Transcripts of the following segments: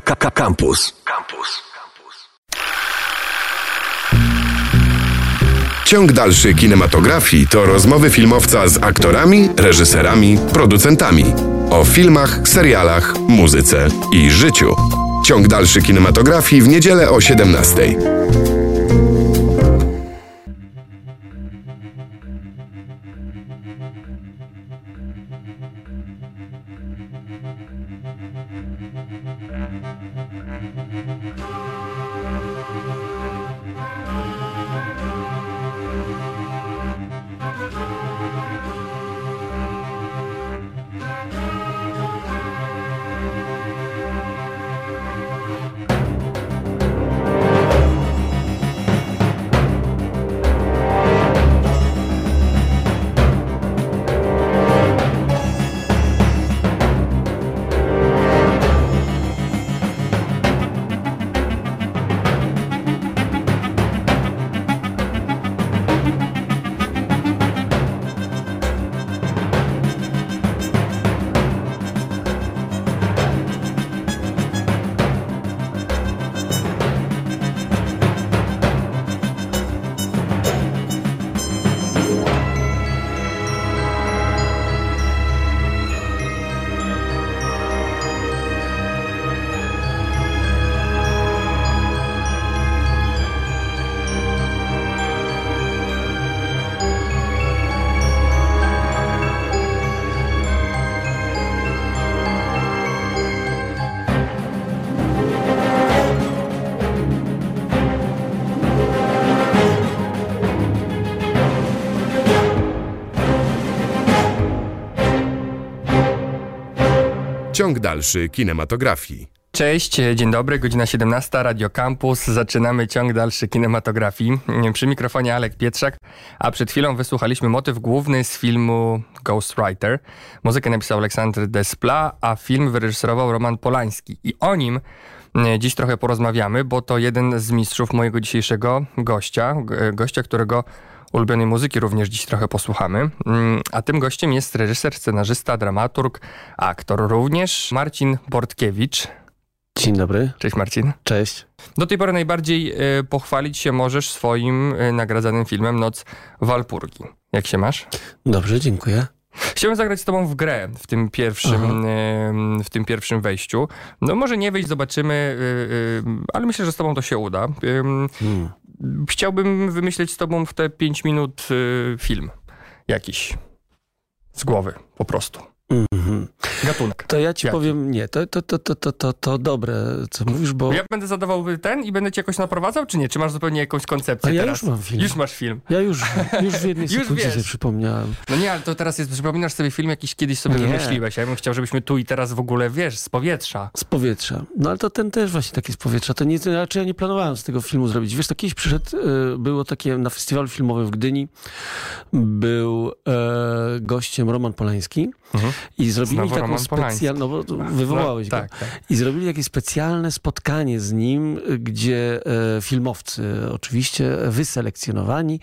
Campus. Campus. Ciąg dalszy kinematografii to rozmowy filmowca z aktorami, reżyserami, producentami o filmach, serialach, muzyce i życiu. Ciąg dalszy kinematografii w niedzielę o 17. Ciąg dalszy kinematografii. Cześć, dzień dobry, godzina 17, Radio Campus. Zaczynamy ciąg dalszy kinematografii. Przy mikrofonie Alek Pietrzak, a przed chwilą wysłuchaliśmy motyw główny z filmu Ghostwriter. Muzykę napisał Aleksander Despla, a film wyreżyserował Roman Polański. I o nim e, dziś trochę porozmawiamy, bo to jeden z mistrzów mojego dzisiejszego gościa, gościa, którego ulubionej muzyki również dziś trochę posłuchamy. Mm, a tym gościem jest reżyser, scenarzysta, dramaturg, aktor również Marcin Bortkiewicz. Dzień dobry. Cześć Marcin. Cześć. Do tej pory najbardziej y, pochwalić się możesz swoim y, nagradzanym filmem Noc Walpurgi. Jak się masz? Dobrze, dziękuję. Chciałem zagrać z tobą w grę w tym pierwszym, w tym pierwszym wejściu. No może nie wyjść, zobaczymy, ale myślę, że z tobą to się uda. Hmm. Chciałbym wymyśleć z tobą w te 5 minut film jakiś z głowy po prostu. Mm-hmm. Gatunek. To ja ci Jaki? powiem, nie, to, to, to, to, to, to, to dobre, co mówisz, bo... Ja będę zadawał ten i będę cię jakoś naprowadzał, czy nie? Czy masz zupełnie jakąś koncepcję A ja teraz? już mam film. Już masz film. Ja już, już w jednej już sekundzie sobie przypomniałem. No nie, ale to teraz jest, przypominasz sobie film jakiś kiedyś sobie nie. wymyśliłeś. Ja bym chciał, żebyśmy tu i teraz w ogóle, wiesz, z powietrza. Z powietrza. No ale to ten też właśnie taki z powietrza. To nie, raczej ja nie planowałem z tego filmu zrobić. Wiesz, to kiedyś przyszedł, y, było takie na festiwalu filmowym w Gdyni, był e, gościem Roman Polański mhm. I zrobili Znowu taką specjalną, no bo wywołałeś no, go. Tak, tak. I zrobili jakieś specjalne spotkanie z nim, gdzie e, filmowcy, oczywiście wyselekcjonowani,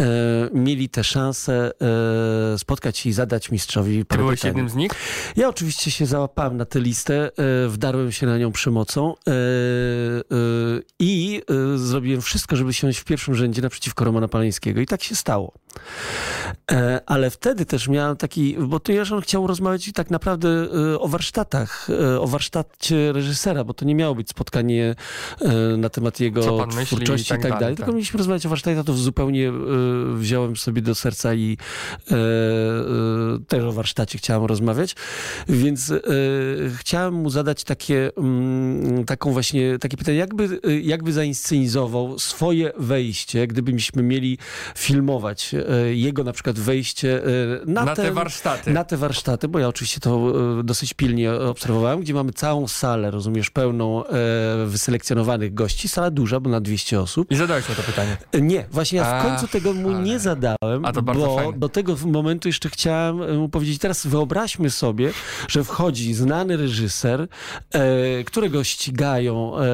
e, mieli tę szansę e, spotkać się i zadać mistrzowi Ty byłeś jednym z nich? Ja oczywiście się załapałem na tę listę, e, wdarłem się na nią przemocą e, e, zrobiłem wszystko, żeby siąść w pierwszym rzędzie naprzeciwko Romana Paleńskiego i tak się stało. Ale wtedy też miałem taki, bo to ja chciał rozmawiać tak naprawdę o warsztatach, o warsztacie reżysera, bo to nie miało być spotkanie na temat jego twórczości i tak, tak dalej, tak. tylko mieliśmy rozmawiać o warsztatach, to zupełnie wziąłem sobie do serca i też o warsztacie chciałem rozmawiać, więc chciałem mu zadać takie, mm, taką właśnie, takie pytanie, jakby, jakby swoje wejście, gdybyśmy mieli filmować jego na przykład wejście na, na te, te warsztaty. Na te warsztaty, bo ja oczywiście to dosyć pilnie obserwowałem, gdzie mamy całą salę, rozumiesz, pełną e, wyselekcjonowanych gości. Sala duża, bo na 200 osób. I zadałeś mu to pytanie? Nie, właśnie ja w końcu tego mu ale... nie zadałem, A to bardzo bo fajne. do tego momentu jeszcze chciałem mu powiedzieć, teraz wyobraźmy sobie, że wchodzi znany reżyser, e, którego ścigają e, e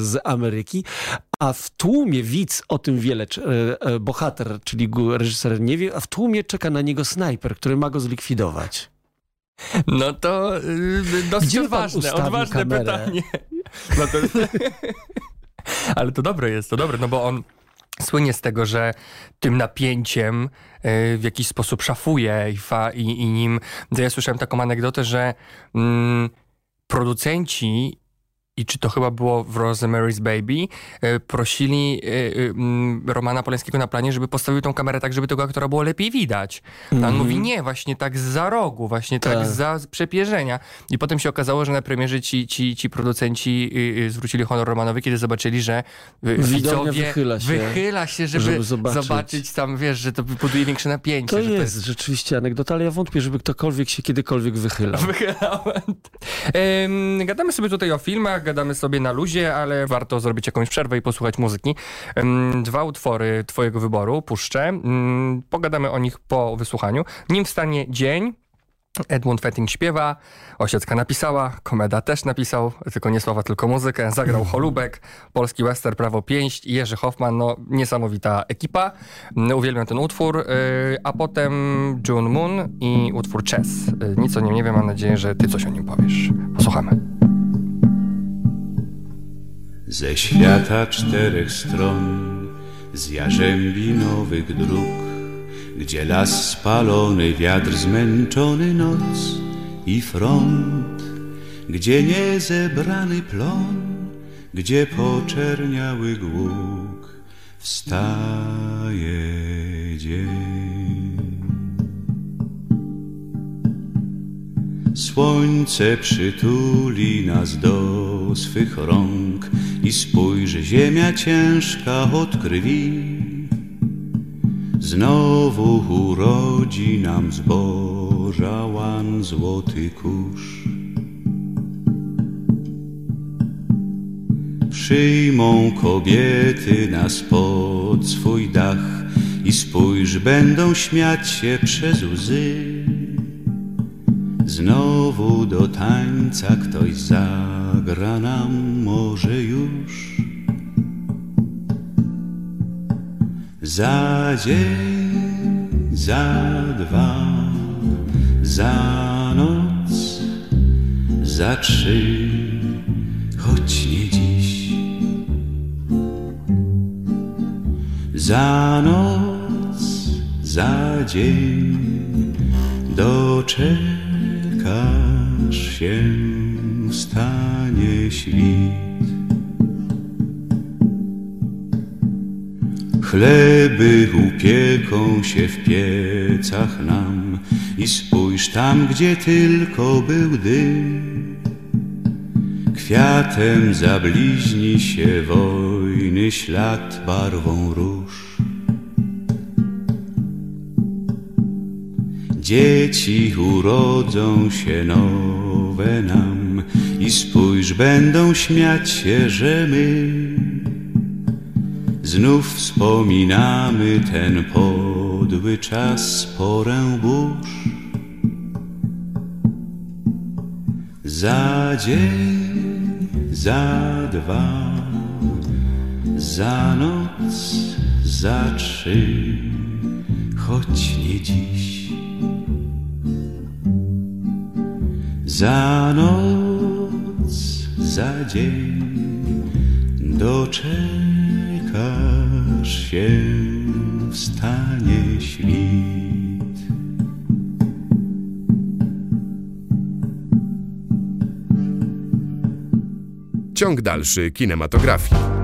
z Ameryki, a w tłumie widz o tym wiele, e, e, bohater, czyli reżyser nie wie, a w tłumie czeka na niego snajper, który ma go zlikwidować. No to yy, dosyć Gdzie odważne, odważne kamerę? pytanie. No to... Ale to dobre jest, to dobre, no bo on słynie z tego, że tym napięciem y, w jakiś sposób szafuje i, fa, i, i nim... To ja słyszałem taką anegdotę, że mm, producenci i czy to chyba było w Rosemary's Baby, y, prosili y, y, mm, Romana Polańskiego na planie, żeby postawił tą kamerę tak, żeby tego aktora było lepiej widać. A on Mhm. mówi nie, właśnie tak za rogu, właśnie tak, Tak. za przepierzenia. I potem się okazało, że na premierze ci, ci, ci producenci y, y, zwrócili honor Romanowi, kiedy zobaczyli, że y, widzowie wychyla się, wychyla się żeby, żeby zobaczyć. zobaczyć. tam, wiesz, że to buduje większe napięcie. To że jest rzeczywiście anegdota, ale ja wątpię, żeby ktokolwiek się kiedykolwiek wychylał. Wychylałem. Em, gadamy sobie tutaj o filmach, gadamy sobie na luzie, ale warto zrobić jakąś przerwę i posłuchać muzyki. Dwa utwory twojego wyboru puszczę. Em, pogadamy o nich po wysłuchaniu. Nim wstanie dzień. Edmund Fetting śpiewa, Osiecka napisała, Komeda też napisał, tylko nie słowa, tylko muzykę. Zagrał Holubek, Polski Wester, Prawo Pięść i Jerzy Hoffman, no niesamowita ekipa. Mm, Uwielbiam ten utwór. Yy, A potem June Moon i utwór Chess. Yy, Nic o nim nie wiem, mam nadzieję, że ty coś o nim powiesz. Posłuchamy. Ze świata czterech stron, z jarzębi nowych dróg, gdzie las spalony, wiatr zmęczony, noc i front, gdzie niezebrany plon, gdzie poczerniały głuk, wstaje dzień. Słońce przytuli nas do swych rąk i spójrz, ziemia ciężka od krwi. Znowu urodzi nam zboża łan złoty kurz. Przyjmą kobiety nas pod swój dach i spójrz, będą śmiać się przez łzy. Znowu do tańca ktoś zagra nam może już. Za dzień, za dwa, za noc, za trzy, choć nie dziś. Za noc, za dzień, doczekasz się, stanie świt. Chleby upieką się w piecach nam i spójrz tam, gdzie tylko był dym. Kwiatem zabliźni się wojny ślad barwą róż. Dzieci urodzą się nowe nam i spójrz, będą śmiać się, że my znów wspominamy ten podły czas, porę burz. Za dzień, za dwa, za noc, za trzy, choć nie dziś. Za noc, za dzień doczekasz się, wstanie świt. Ciąg dalszy kinematografii.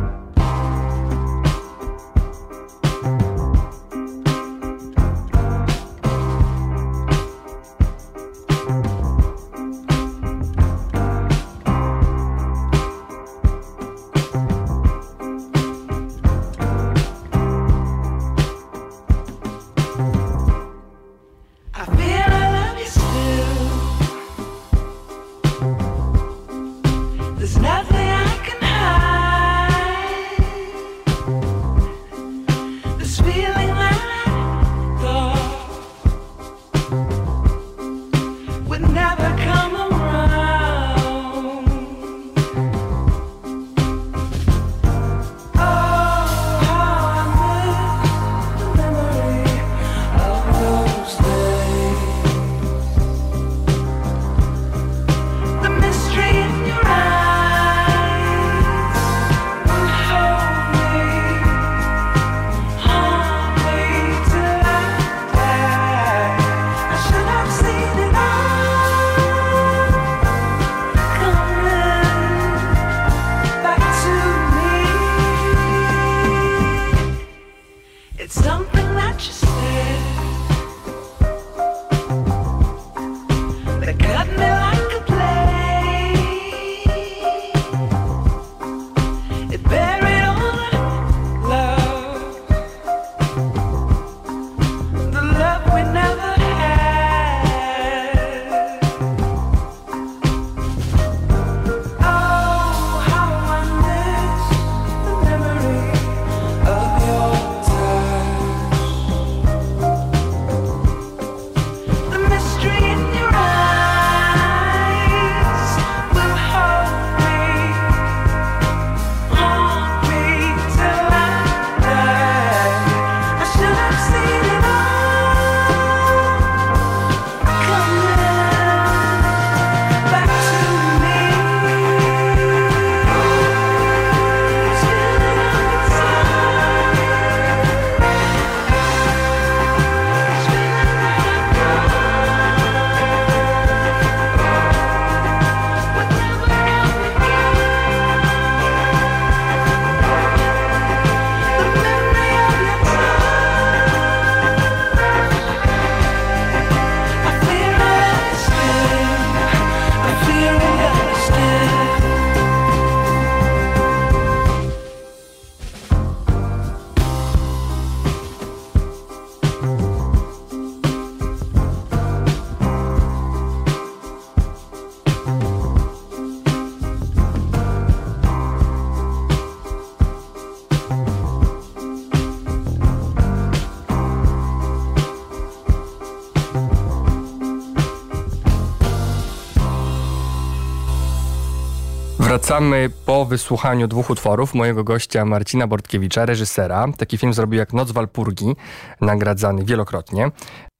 Wracamy po wysłuchaniu dwóch utworów mojego gościa Marcina Bortkiewicza, reżysera. Taki film zrobił jak Noc Walpurgi, nagradzany wielokrotnie.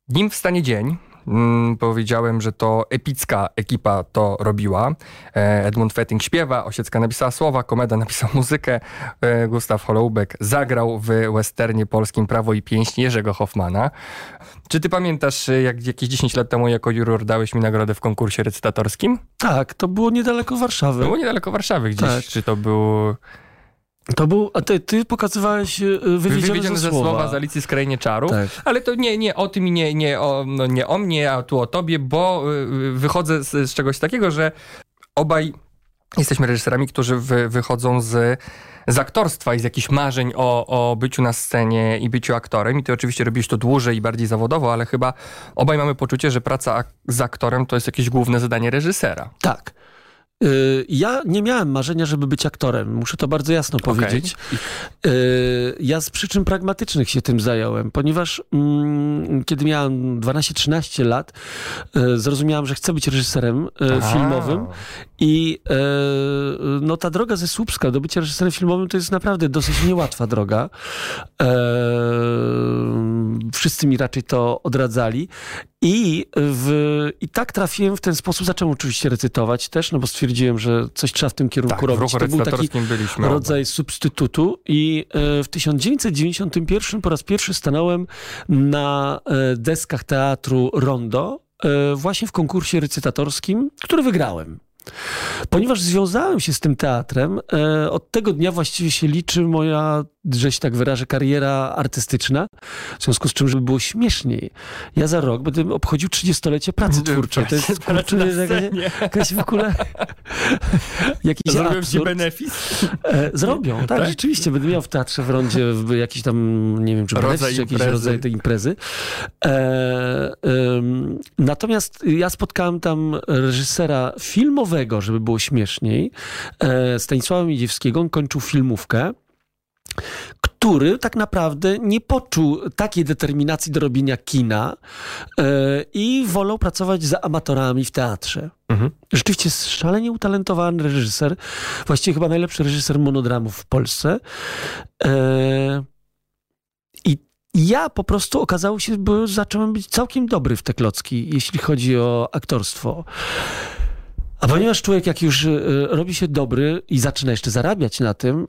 Nim wstanie dzień, mm, powiedziałem, że to epicka ekipa to robiła. E, Edmund Fetting śpiewa, Osiecka napisała słowa, Komeda napisał muzykę, e, Gustaw Holoubek zagrał w westernie polskim Prawo i Pięść Jerzego Hoffmana. Czy ty pamiętasz, e, jak jakieś 10 lat temu jako juror dałeś mi nagrodę w konkursie recytatorskim? Tak, to było niedaleko Warszawy. Było niedaleko Warszawy gdzieś. Tak. Czy to był... To był, a ty, ty pokazywałeś y, wywiedzione, Wywiedzione ze ze słowa słowa. z Alicji z Krainie Czarów. Tak. Ale to nie, nie o tym, i nie, nie, o, no nie o mnie, a tu o tobie, bo y, wychodzę z, z czegoś takiego, że obaj jesteśmy reżyserami, którzy wy, wychodzą z, z aktorstwa i z jakichś marzeń o, o byciu na scenie i byciu aktorem. I ty oczywiście robisz to dłużej i bardziej zawodowo, ale chyba obaj mamy poczucie, że praca ak- z aktorem to jest jakieś główne zadanie reżysera. Tak. Y, Ja nie miałem marzenia, żeby być aktorem. Muszę to bardzo jasno powiedzieć. Y, Ja z przyczyn pragmatycznych się tym zająłem, ponieważ mm, kiedy miałem 12-13 lat, y, zrozumiałem, że chcę być reżyserem y, A. filmowym i no ta droga ze Słupska do bycia reżyserem filmowym to jest naprawdę dosyć niełatwa droga. Wszyscy mi raczej to odradzali. I, w, I tak trafiłem w ten sposób. Zacząłem oczywiście recytować też, no bo stwierdziłem, że coś trzeba w tym kierunku Tak, w robić. ruchu To był taki byliśmy. rodzaj substytutu i e, w 1991 po raz pierwszy stanąłem na e, deskach teatru Rondo e, właśnie w konkursie recytatorskim, który wygrałem. Ponieważ związałem się z tym teatrem, od tego dnia właściwie się liczy moja, że się tak wyrażę, kariera artystyczna. W związku z czym, żeby było śmieszniej, ja za rok będę obchodził 30-lecie pracy twórczej. To jest kurczę, jakaś, w ogóle jakiś Zrobią ci benefis? E, zrobią, tak, Tak? rzeczywiście. Będę miał w Teatrze w Rondzie w jakiś tam, nie wiem, czy Rodzaj rodzaj czy jakiś imprezy. rodzaj tej imprezy. E, natomiast ja spotkałem tam reżysera filmowego, żeby było śmieszniej, e, Stanisława Miedziewskiego. On kończył filmówkę który tak naprawdę nie poczuł takiej determinacji do robienia kina e, i wolał pracować za amatorami w teatrze. Mhm. Rzeczywiście jest szalenie utalentowany reżyser, właściwie chyba najlepszy reżyser monodramów w Polsce. E, I ja po prostu okazało się, bo zacząłem być całkiem dobry w te klocki, jeśli chodzi o aktorstwo. A ponieważ człowiek, jak już e, robi się dobry i zaczyna jeszcze zarabiać na tym,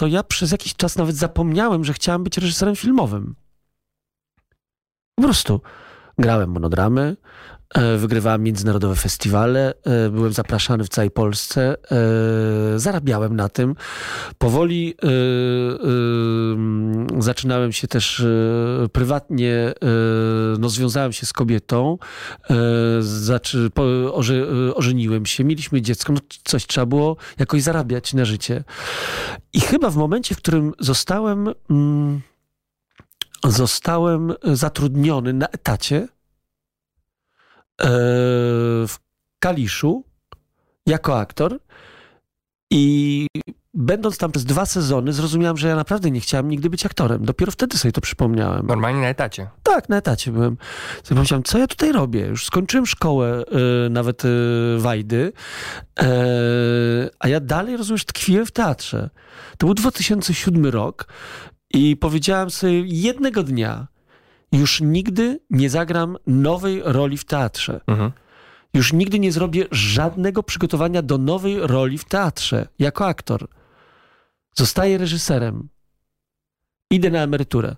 to ja przez jakiś czas nawet zapomniałem, że chciałem być reżyserem filmowym. Po prostu grałem monodramy, wygrywałem międzynarodowe festiwale, e, byłem zapraszany w całej Polsce, e, zarabiałem na tym. Powoli e, e, mm, zaczynałem się też e, prywatnie, e, no związałem się z kobietą, e, e, ożeniłem się, mieliśmy dziecko, no coś trzeba było jakoś zarabiać na życie. I chyba w momencie, w którym zostałem, mm, zostałem zatrudniony na etacie e, w Kaliszu jako aktor i będąc tam przez dwa sezony zrozumiałem, że ja naprawdę nie chciałem nigdy być aktorem. Dopiero wtedy sobie to przypomniałem. Normalnie na etacie. Tak, na etacie byłem. Sobie pomyślałem, co ja tutaj robię? Już skończyłem szkołę, y, nawet y, Wajdy, e, a ja dalej, rozumiesz, tkwiłem w teatrze. To był 2007 rok i powiedziałem sobie jednego dnia, już nigdy nie zagram nowej roli w teatrze. Mhm. Już nigdy nie zrobię żadnego przygotowania do nowej roli w teatrze jako aktor. Zostaję reżyserem. Idę na emeryturę.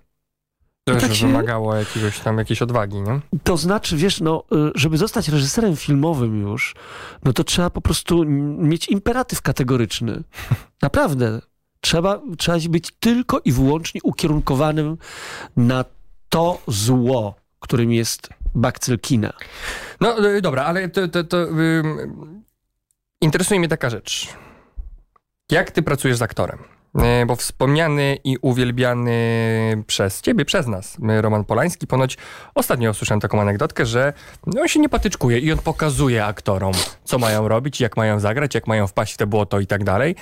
To tak się- wymagało jakiegoś tam jakiejś odwagi, nie? To znaczy, wiesz, no, y, żeby zostać reżyserem filmowym już, no to trzeba po prostu mieć imperatyw kategoryczny. Naprawdę. Trzeba, trzeba być tylko i wyłącznie ukierunkowanym na to zło, którym jest bakcyl kina. No y, dobra, ale to, to, to ym, interesuje mnie taka rzecz. Jak ty pracujesz z aktorem? Y, Bo wspomniany i uwielbiany przez ciebie, przez nas, y, Roman Polański, ponoć ostatnio usłyszałem taką anegdotkę, że no, on się nie patyczkuje i on pokazuje aktorom, co mają robić, jak mają zagrać, jak mają wpaść w te błoto i tak dalej.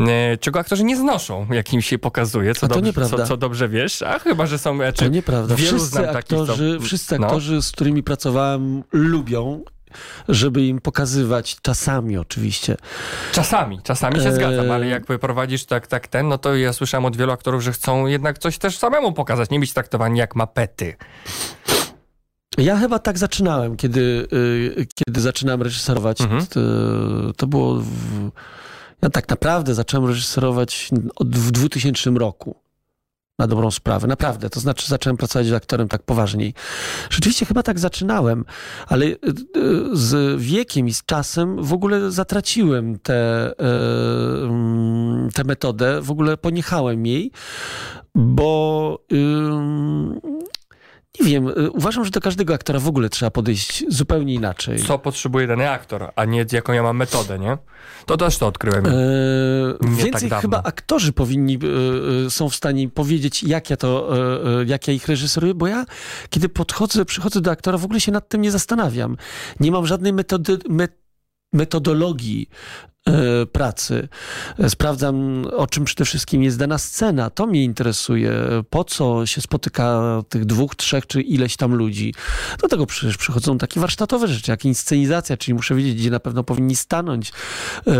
Y, Czego aktorzy nie znoszą, jak im się pokazuje, co, dobrze, co, co dobrze wiesz, a chyba, że są... e, To Czy nieprawda. wielu Wszyscy znam takich, co- aktorzy, wszyscy no. aktorzy, z którymi pracowałem, lubią żeby im pokazywać, czasami oczywiście. Czasami, czasami się Eee. zgadzam, ale jak prowadzisz tak, tak ten, no to ja słyszałem od wielu aktorów, że chcą jednak coś też samemu pokazać, nie być traktowani jak mapety. Ja chyba tak zaczynałem, kiedy, y, kiedy zaczynałem reżyserować. Mhm. To, to było. W, ja tak naprawdę zacząłem reżyserować od, w 2000 roku. Na dobrą sprawę, naprawdę. To znaczy, zacząłem pracować z aktorem tak poważniej. Rzeczywiście chyba tak zaczynałem, ale y, y, z wiekiem i z czasem w ogóle zatraciłem tę e, tę metodę, w ogóle poniechałem jej, bo. ym, nie wiem, y, uważam, że do każdego aktora w ogóle trzeba podejść zupełnie inaczej. Co potrzebuje dany aktor, a nie jaką ja mam metodę, nie? To też to odkryłem. E, Nie więcej tak chyba aktorzy powinni, e, są w stanie powiedzieć, jak ja to, e, e, jak ja ich reżyseruję, bo ja, kiedy podchodzę, przychodzę do aktora, w ogóle się nad tym nie zastanawiam. Nie mam żadnej metody, me, metodologii pracy. E, Sprawdzam, o czym przede wszystkim jest dana scena. To mnie interesuje. Po co się spotyka tych dwóch, trzech czy ileś tam ludzi. Do tego przecież przychodzą takie warsztatowe rzeczy, jak inscenizacja, czyli muszę wiedzieć, gdzie na pewno powinni stanąć, e,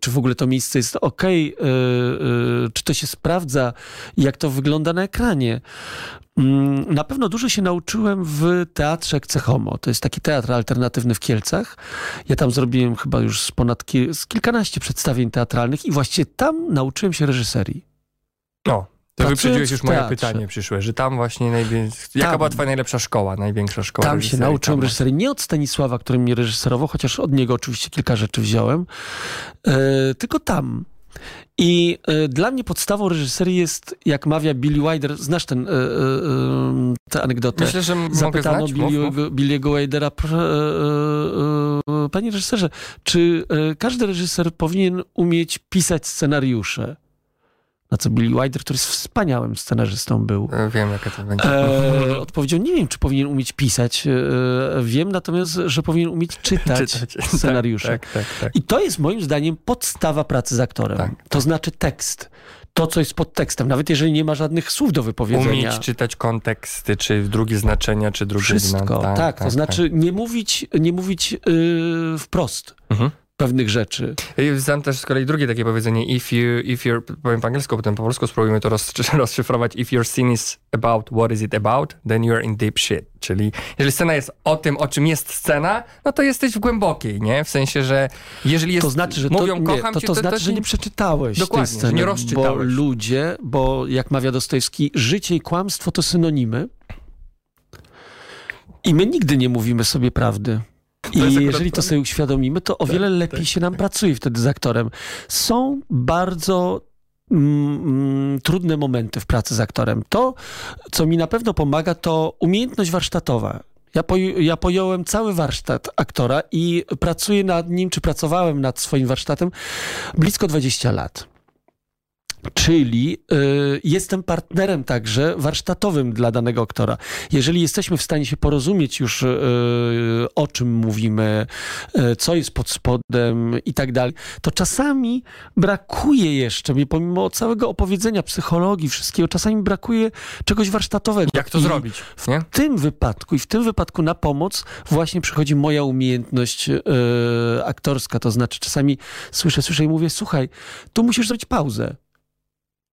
czy w ogóle to miejsce jest ok, czy to się sprawdza, jak to wygląda na ekranie. Mm, Na pewno dużo się nauczyłem w teatrze Cechomo. To jest taki teatr alternatywny w Kielcach. Ja tam zrobiłem chyba już z ponad ki- z kilkanaście przedstawień teatralnych i właściwie tam nauczyłem się reżyserii. No, to Pracując wyprzedziłeś już moje pytanie przyszłe, że tam właśnie najwięcej... Jaka była twoja najlepsza szkoła, największa szkoła Tam się nauczyłem Tam reżyserii. Nie od Stanisława, który mnie reżyserował, chociaż od niego oczywiście kilka rzeczy wziąłem, e, tylko tam. I e, dla mnie podstawą reżyserii jest, jak mawia Billy Wilder, znasz ten, e, e, tę anegdotę? Myślę, że mogę Zapytano znać. Mów, mów. Billy'ego, Billy'ego Widera, "Proszę, e, e, e, panie reżyserze, czy każdy reżyser powinien umieć pisać scenariusze? Na co Billy Wilder, który jest wspaniałym scenarzystą był, E, Wiem, jaka to będzie. E, odpowiedział, nie wiem, czy powinien umieć pisać. E, wiem natomiast, że powinien umieć czytać, Czytać. scenariusze. Tak, tak, tak. I to jest moim zdaniem podstawa pracy z aktorem. Tak, to znaczy tekst. To, co jest pod tekstem, nawet jeżeli nie ma żadnych słów do wypowiedzenia. Umieć czytać konteksty, czy drugie znaczenia, czy drugie... Wszystko, no, tak, To znaczy nie mówić, nie mówić yy, wprost Mhm. Pewnych rzeczy. I Znam też z kolei drugie takie powiedzenie, if you, if you're, powiem po angielsku, potem po polsku spróbujmy to roz, rozszyfrować, if your scene is about what is it about, then you're in deep shit. Czyli jeżeli scena jest o tym, o czym jest scena, no to jesteś w głębokiej, nie? W sensie, że jeżeli jest, to znaczy, że to, mówią nie, kocham to, cię, to, to, znaczy, to że nie przeczytałeś Dokładnie, tej sceny, nie bo ludzie, bo jak mawia Dostojewski, życie i kłamstwo to synonimy i my nigdy nie mówimy sobie prawdy. I akurat jeżeli to sobie uświadomimy, to o wiele lepiej się nam pracuje wtedy z aktorem. Są bardzo mm, mm, trudne momenty w pracy z aktorem. To, co mi na pewno pomaga, to umiejętność warsztatowa. Ja, poj- ja pojąłem cały warsztat aktora i pracuję nad nim, czy pracowałem nad swoim warsztatem blisko 20 lat. Czyli y, jestem partnerem także warsztatowym dla danego aktora. Jeżeli jesteśmy w stanie się porozumieć już, y, o czym mówimy, y, co jest pod spodem i tak dalej, to czasami brakuje jeszcze, mi pomimo całego opowiedzenia psychologii, wszystkiego, czasami brakuje czegoś warsztatowego. Jak to I zrobić, nie? w tym wypadku i w tym wypadku na pomoc właśnie przychodzi moja umiejętność e, aktorska. To znaczy czasami słyszę, słyszę i mówię, słuchaj, tu musisz zrobić pauzę.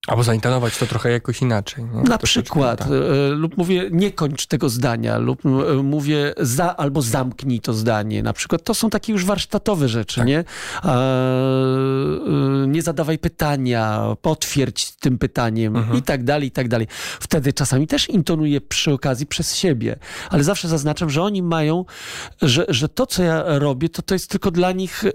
Albo zaintonować to trochę jakoś inaczej. Nie? Na przykład. tak. lub mówię, nie kończ tego zdania, lub e, mówię za albo zamknij to zdanie. Na przykład to są takie już warsztatowe rzeczy, Tak. nie? E, nie zadawaj pytania, potwierdź tym pytaniem Mhm. i tak dalej, i tak dalej. Wtedy czasami też intonuję przy okazji przez siebie, ale zawsze zaznaczam, że oni mają, że, że to, co ja robię, to to jest tylko dla nich e,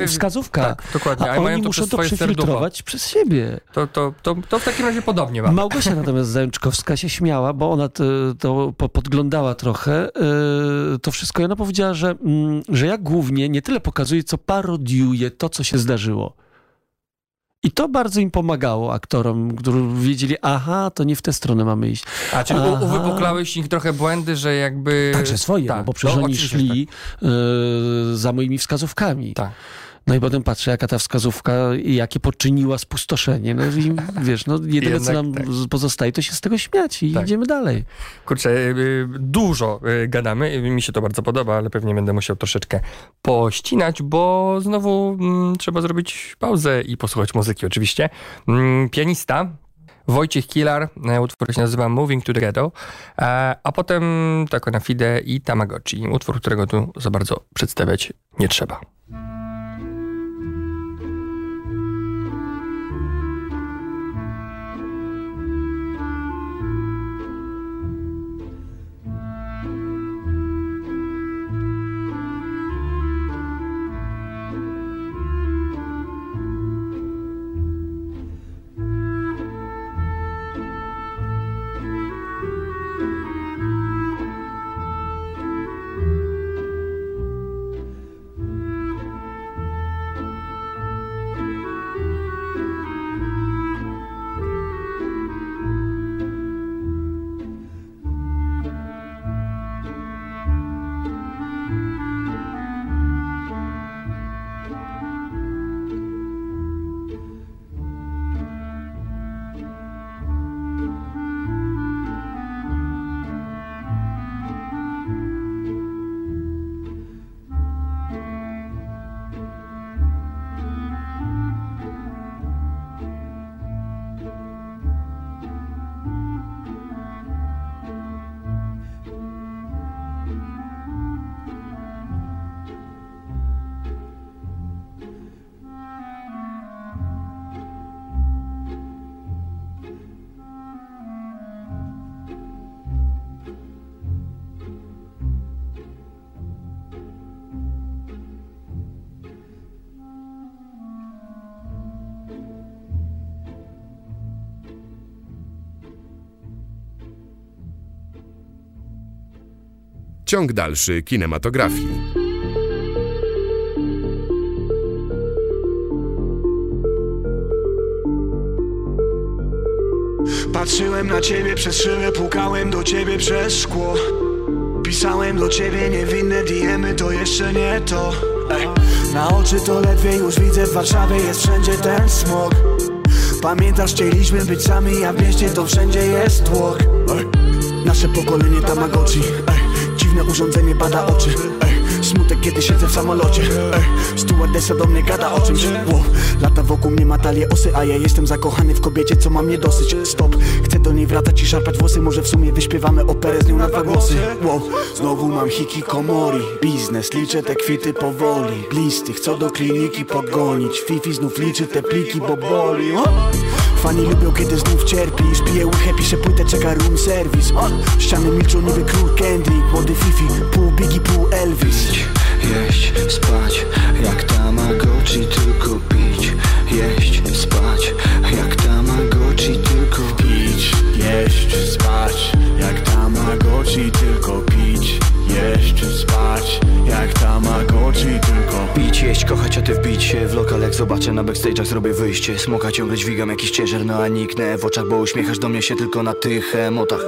em, wskazówka. Tak, dokładnie. A A oni muszą to swoje serducho. przefiltrować przez siebie. To, to, to, to w takim razie podobnie mam. Małgosia natomiast Zajączkowska się śmiała, bo ona to, to po- podglądała trochę yy, to wszystko i ona powiedziała, że, mm, że ja głównie nie tyle pokazuję, co parodiuję to, co się zdarzyło. I to bardzo im pomagało aktorom, którzy wiedzieli, aha, to nie w tę stronę mamy iść. A czyli Aha. u- uwypuklałeś ich trochę błędy, że jakby... Także swoje, tak, no bo przecież no, oni oczywiście, szli yy, za moimi wskazówkami. Tak. No i potem patrzę, jaka ta wskazówka jakie poczyniła spustoszenie. No i wiesz, no jedyne co Jednak nam tak. pozostaje, to się z tego śmiać i Tak. idziemy dalej. Kurczę, y, dużo y, gadamy, y, mi się to bardzo podoba, ale pewnie będę musiał troszeczkę pościnać, bo znowu mm, trzeba zrobić pauzę i posłuchać muzyki oczywiście. Mm, pianista Wojciech Kilar, e, utwór się nazywa Moving to the Ghetto, e, a potem Tako na Fide i Tamagotchi, utwór, którego tu za bardzo przedstawiać nie trzeba. Ciąg dalszy kinematografii. Patrzyłem na ciebie przez szybę, pukałem do ciebie przez szkło Pisałem do ciebie niewinne diemy, to jeszcze nie to Ej. Na oczy to ledwie już widzę, w Warszawie jest wszędzie ten smog Pamiętasz, chcieliśmy być sami, a w mieście to wszędzie jest tłok. Nasze pokolenie Tamagotchi Ej. Dziwne urządzenie bada oczy Ej. Smutek, kiedy siedzę w samolocie Ej. Stewardessa do mnie gada o czymś wow. Lata wokół mnie ma talię osy A ja jestem zakochany w kobiecie, co ma mnie dosyć Stop, chcę do niej wracać i szarpać włosy Może w sumie wyśpiewamy operę z nią na dwa głosy wow. Znowu mam hiki komori Biznes, liczę te kwity powoli Blisty, chcą do kliniki podgonić Fifi znów liczy te pliki, bo boli! Fani lubią, kiedy znów cierpisz Piję łychę, piszę płytę, czeka room service! Ściany milczą niby król Kendrick Młody Fifi, pół Biggie, pół Elvis Jeść, spać, jak Tamagotchi, tylko pić Jeść, spać, jak Tamagotchi, tylko Pić, jeść, spać. Jak Tamagotchi, tylko pić Jeść, spać Jak Tamagotchi, tylko Pić, jeść, kochać, a ty wbić się w lokal Jak zobaczę na backstage'ach zrobię wyjście. Smoka ciągle dźwigam jakiś ciężar, no a niknę. W oczach Bo uśmiechasz do mnie się tylko na tych emotach.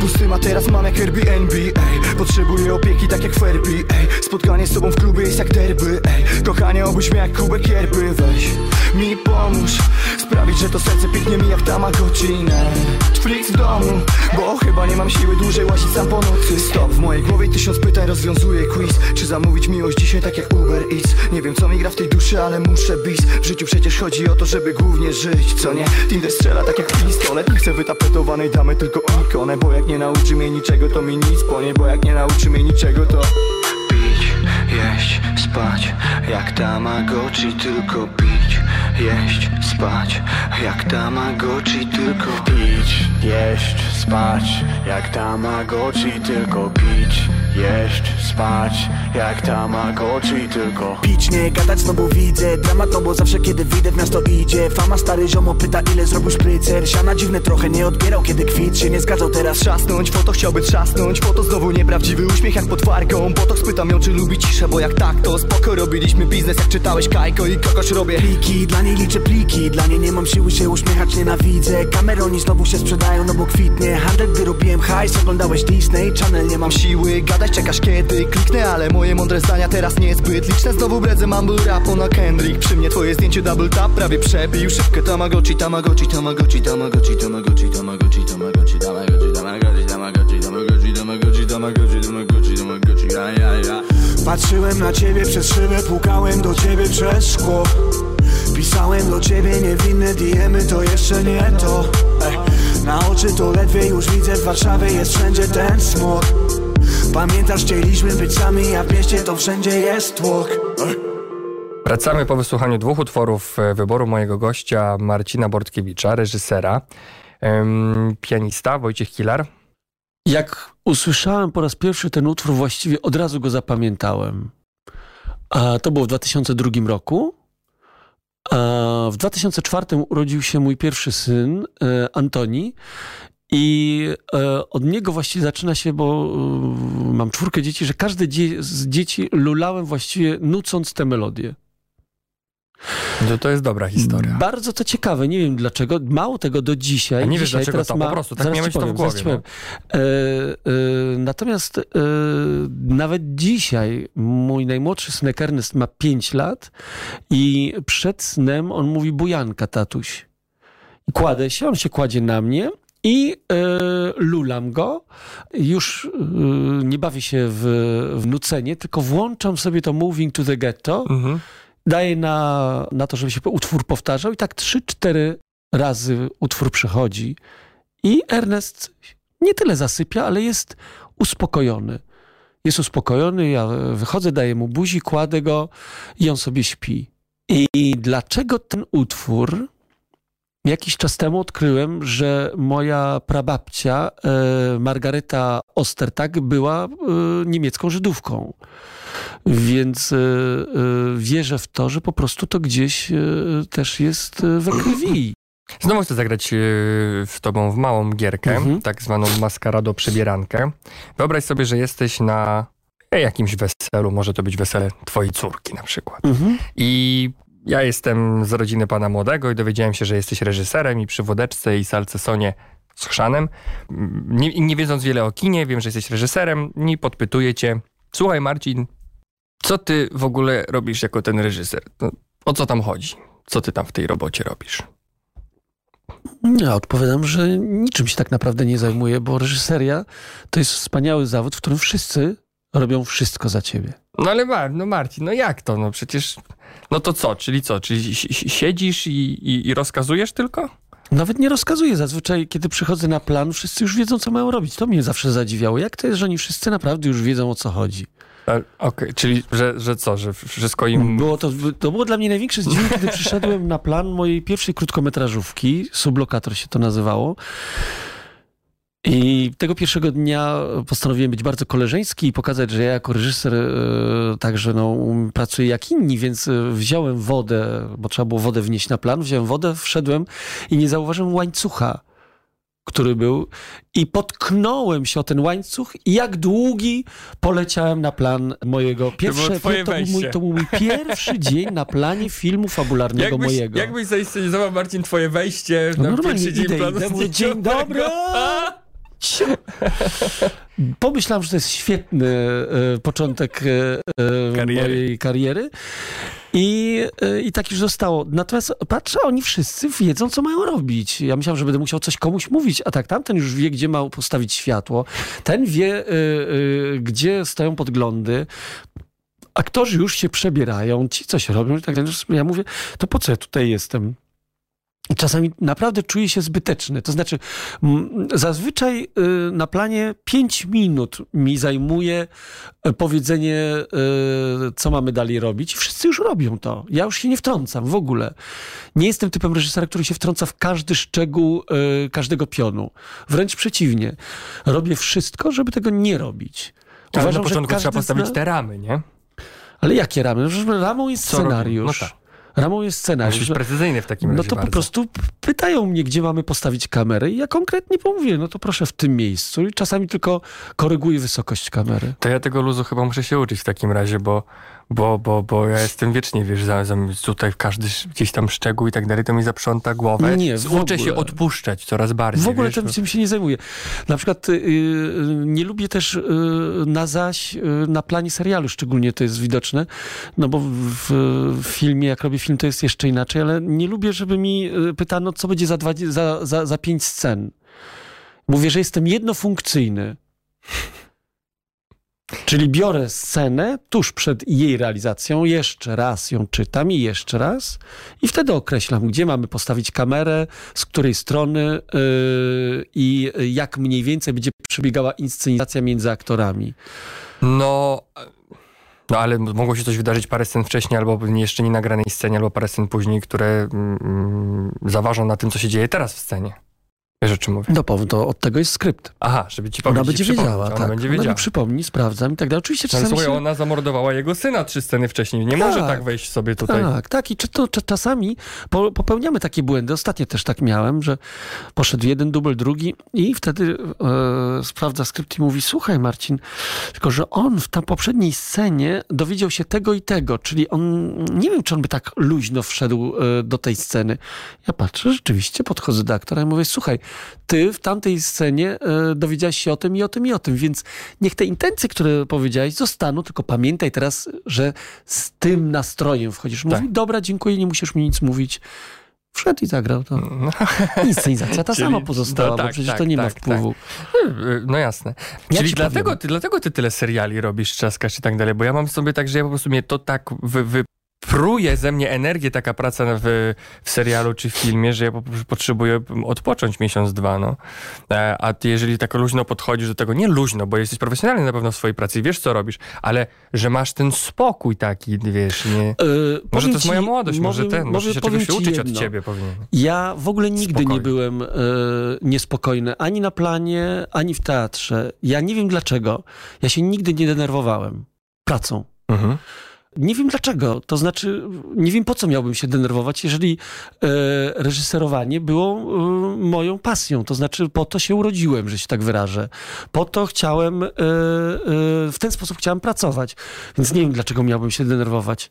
Pusty ma teraz mam jak Airbnb, ej Potrzebuję opieki tak jak Ferbi, ej Spotkanie z tobą w klubie jest jak derby, ej. Kochanie obudź mnie jak kubek yerby, weź Mi pomóż. Sprawić, że to serce pięknie mi jak Tamagotchi, Netflix w domu Bo chyba nie mam siły dłużej łazić sam po nocy. Stop, w mojej głowie tysiąc pytań rozwiązuję quiz. Czy zamówić miłość dzisiaj tak jak Uber Eats? Nie wiem co mi gra w tej duszy, ale muszę bis W życiu przecież chodzi o to, żeby głównie żyć, co nie? Tinder strzela tak jak pistolet. Nie chcę wytapetowanej damy, tylko ikonę. Bo jak nie nauczy mnie niczego, to mi nic ponie Bo jak nie nauczy mnie niczego, to Pić, jeść, spać. Jak Tamagotchi, tylko pić Jeść, spać. Jak Tamagotchi, tylko Pić, jeść, spać. Jak Tamagotchi, tylko pić Jeść, spać Jak Tamagotchi, tylko Pić, nie gadać, znowu widzę Dramat, no bo zawsze kiedy wyjdę w miasto idzie. Fama stary ziomo pyta ile zrobił szprycer Siana dziwne trochę nie odbierał kiedy kwit się nie zgadzał teraz. Trzasnąć, foto chciałby trzasnąć Foto znowu nieprawdziwy uśmiech jak pod wargą Botox pytam ją czy lubi ciszę, bo jak tak to spoko Robiliśmy biznes jak czytałeś Kajko i kogoś robię. Pliki, dla niej liczę pliki Dla niej nie mam siły się uśmiechać, nienawidzę. Kameroni znowu się sprzedają, no bo kwitnie. Handel, gdy robiłem hajs, oglądałeś Disney Channel, nie mam siły Siły, gadać gadać, czekasz kiedy kliknę Ale moje mądre zdania teraz niezbyt liczne Znowu bredzę mumble rapu na Kendrick Przy mnie twoje zdjęcie double tap prawie przebił Szybkę Tamagotchi, Tamagotchi, Tamagotchi, Tamagotchi, Tamagotchi, Tamagotchi, Tamagotchi, Tamagotchi, Tamagotchi, Tamagotchi, Tamagotchi, Tamagotchi, Tamagotchi, Tamagotchi, Tamagotchi, ja, ja, ja Patrzyłem na ciebie przez szybę, pukałem do ciebie przez szkło Pisałem do ciebie niewinne diemy, to jeszcze nie to Na oczy to ledwie już widzę, w Warszawie jest wszędzie ten smog Pamiętasz, chcieliśmy być sami, a w mieście to wszędzie jest tłok. Wracamy po wysłuchaniu dwóch utworów e, wyboru mojego gościa Marcina Bortkiewicza, reżysera, em, pianista Wojciech Kilar. Jak usłyszałem po raz pierwszy ten utwór, właściwie od razu go zapamiętałem. A to było w 2002 roku. A w 2004 urodził się mój pierwszy syn, e, Antoni. I e, od niego właściwie zaczyna się, bo e, mam czwórkę dzieci, że każde dzie z dzieci lulałem właściwie nucąc tę melodię. To, to jest dobra historia. Bardzo to ciekawe, nie wiem dlaczego. Mało tego do dzisiaj. A nie wiesz dlaczego teraz to, po prostu, tak miałeś to w głowie, no. E, e, natomiast e, nawet dzisiaj mój najmłodszy synek Ernest ma 5 lat i przed snem on mówi bujanka, tatuś. Kładę się, on się kładzie na mnie i e, lulam go. Już e, nie bawię się w, w nucenie, tylko włączam sobie to Moving to the Ghetto Mhm. daję na, na to, żeby się utwór powtarzał i tak trzy, cztery razy utwór przychodzi i Ernest nie tyle zasypia, ale jest uspokojony. Jest uspokojony, ja wychodzę, daję mu buzi, kładę go i on sobie śpi. I dlaczego ten utwór? Jakiś czas temu odkryłem, że moja prababcia e, Margareta Ostertag była e, niemiecką Żydówką. Więc e, wierzę w to, że po prostu to gdzieś też jest we krwi. Znowu chcę zagrać z tobą w małą gierkę, Mhm. tak zwaną maskarado przebierankę. Wyobraź sobie, że jesteś na jakimś weselu, może to być wesele twojej córki na przykład. Mhm. I ja jestem z rodziny pana młodego i dowiedziałem się, że jesteś reżyserem i przy Wodeczce i Salcesonie z Chrzanem. Mm, Nie, nie wiedząc wiele o kinie, wiem, że jesteś reżyserem i podpytuję cię. Słuchaj Marcin, co ty w ogóle robisz jako ten reżyser? No, o co tam chodzi? Co ty tam w tej robocie robisz? Ja odpowiadam, że niczym się tak naprawdę nie zajmuję, bo reżyseria to jest wspaniały zawód, w którym wszyscy robią wszystko za ciebie. No ale Mar no Marcin, no jak to? No przecież... No to co? Czyli co? Czyli si- si- siedzisz i, i, i rozkazujesz tylko? Nawet nie rozkazuję. Zazwyczaj, kiedy przychodzę na plan, wszyscy już wiedzą, co mają robić. To mnie zawsze zadziwiało. Jak to jest, że oni wszyscy naprawdę już wiedzą, o co chodzi? E, Okej, czyli że, że co? Że wszystko im... Było to, to było dla mnie największe zdziwienie, kiedy przyszedłem na plan mojej pierwszej krótkometrażówki. Sublokator się to nazywało. I tego pierwszego dnia postanowiłem być bardzo koleżeński i pokazać, że ja jako reżyser e, także no, um, pracuję jak inni, więc e, wziąłem wodę, bo trzeba było wodę wnieść na plan, wziąłem wodę, wszedłem i nie zauważyłem łańcucha, który był i potknąłem się o ten łańcuch i jak długi poleciałem na plan mojego pierwszego. twoje to, był mój, to był mój pierwszy dzień na planie filmu fabularnego mojego. jakbyś zainscenizował, Marcin, twoje wejście No na normalnie pierwszy dzień idę, planu idę, dzień zdjęciowego? Pomyślałem, że to jest świetny e, początek e, e, Kariery. mojej kariery. I, e, I tak już zostało. Natomiast patrzę, oni wszyscy wiedzą, co mają robić. Ja myślałem, że będę musiał coś komuś mówić, a tak tamten już wie, gdzie ma postawić światło. Ten wie, gdzie stoją podglądy. Aktorzy już się przebierają, ci coś robią i tak dalej. Ja mówię, to po co ja tutaj jestem? Czasami naprawdę czuję się zbyteczny. To znaczy, zazwyczaj y, na planie 5 minut mi zajmuje y, powiedzenie, y, co mamy dalej robić. I wszyscy już robią to. Ja już się nie wtrącam w ogóle. Nie jestem typem reżysera, który się wtrąca w każdy szczegół y, każdego pionu. Wręcz przeciwnie. Robię wszystko, żeby tego nie robić. Ale na początku trzeba postawić zna- te ramy, nie? Ale jakie ramy? No, Ramą jest Co robimy? scenariusz. No. Ramą jest scenariusz. Musisz być precyzyjny w takim No razie to po bardzo. prostu p- pytają mnie, gdzie mamy postawić kamerę i ja konkretnie pomówię, no to proszę w tym miejscu i czasami tylko koryguję wysokość kamery. To ja tego luzu chyba muszę się uczyć w takim razie, bo, bo, bo, bo ja jestem wiecznie, wiesz, za, za tutaj w każdy gdzieś tam szczegół i tak dalej, to mi zaprząta głowę. Nie, Uczę się ogóle. odpuszczać coraz bardziej. W ogóle wiesz, tym, tym się nie zajmuję. Na przykład y, y, nie lubię też y, na zaś, y, na planie serialu szczególnie to jest widoczne, no bo w, w filmie, jak robię film, to jest jeszcze inaczej, ale nie lubię, żeby mi y, pytano, co będzie za, dwa, za, za, za pięć scen. Mówię, że jestem jednofunkcyjny. Czyli biorę scenę tuż przed jej realizacją, jeszcze raz ją czytam i jeszcze raz i wtedy określam, gdzie mamy postawić kamerę, z której strony yy, i jak mniej więcej będzie przebiegała inscenizacja między aktorami. No, no ale mogło się coś wydarzyć parę scen wcześniej, albo jeszcze nie nagranej scenie, albo parę scen później, które mm, mm, zaważą na tym, co się dzieje teraz w scenie. Wiesz o czym mówię? No to od tego jest skrypt. Aha, żeby ci Ona powiedzieć, będzie przypomnieć. wiedziała, Ona tak. będzie Ona wiedziała. mi przypomni, sprawdzam i tak dalej. Oczywiście czasami słuchaj, się... ona zamordowała jego syna trzy sceny wcześniej. Nie może Tak. tak wejść sobie tutaj. Tak, tak. I czy to, czy czasami po, popełniamy takie błędy. Ostatnio też tak miałem, że poszedł jeden dubel, drugi i wtedy e, sprawdza skrypt i mówi, słuchaj Marcin, tylko że on w tam poprzedniej scenie dowiedział się tego i tego, czyli on, nie wiem, czy on by tak luźno wszedł e, do tej sceny. Ja patrzę, rzeczywiście podchodzę do aktora i mówię, słuchaj, ty w tamtej scenie e, dowiedziałeś się o tym i o tym i o tym, więc niech te intencje, które powiedziałeś, zostaną, tylko pamiętaj teraz, że z tym nastrojem wchodzisz. Mówi, Tak. dobra, dziękuję, nie musisz mi nic mówić. Wszedł i zagrał to. No, Inscenizacja ta Czyli- sama pozostała, no bo tak, przecież tak, to nie ma tak, wpływu. no jasne. Ja Czyli dlatego powiem. ty, dlatego ty tyle seriali robisz, trzaskasz i tak dalej, bo ja mam sobie tak, że ja po prostu mnie to tak wy, wypruje ze mnie energię taka praca w, w serialu czy w filmie, że ja po potrzebuję odpocząć miesiąc, dwa, no. E, A ty jeżeli tak luźno podchodzisz do tego, nie luźno, bo jesteś profesjonalny na pewno w swojej pracy i wiesz, co robisz, ale że masz ten spokój taki, wiesz, nie... E, Może to jest moja młodość, może powiem- ten, może się powiem czegoś uczyć od jedno. ciebie powinien. Ja w ogóle nigdy Spokojnie. nie byłem e, niespokojny, ani na planie, ani w teatrze. Ja nie wiem dlaczego. Ja się nigdy nie denerwowałem pracą. Mhm. Nie wiem dlaczego. To znaczy, nie wiem po co miałbym się denerwować, jeżeli e, reżyserowanie było e, moją pasją. To znaczy, po to się urodziłem, że się tak wyrażę. Po to chciałem, e, e, w ten sposób chciałem pracować. Więc nie wiem, dlaczego miałbym się denerwować.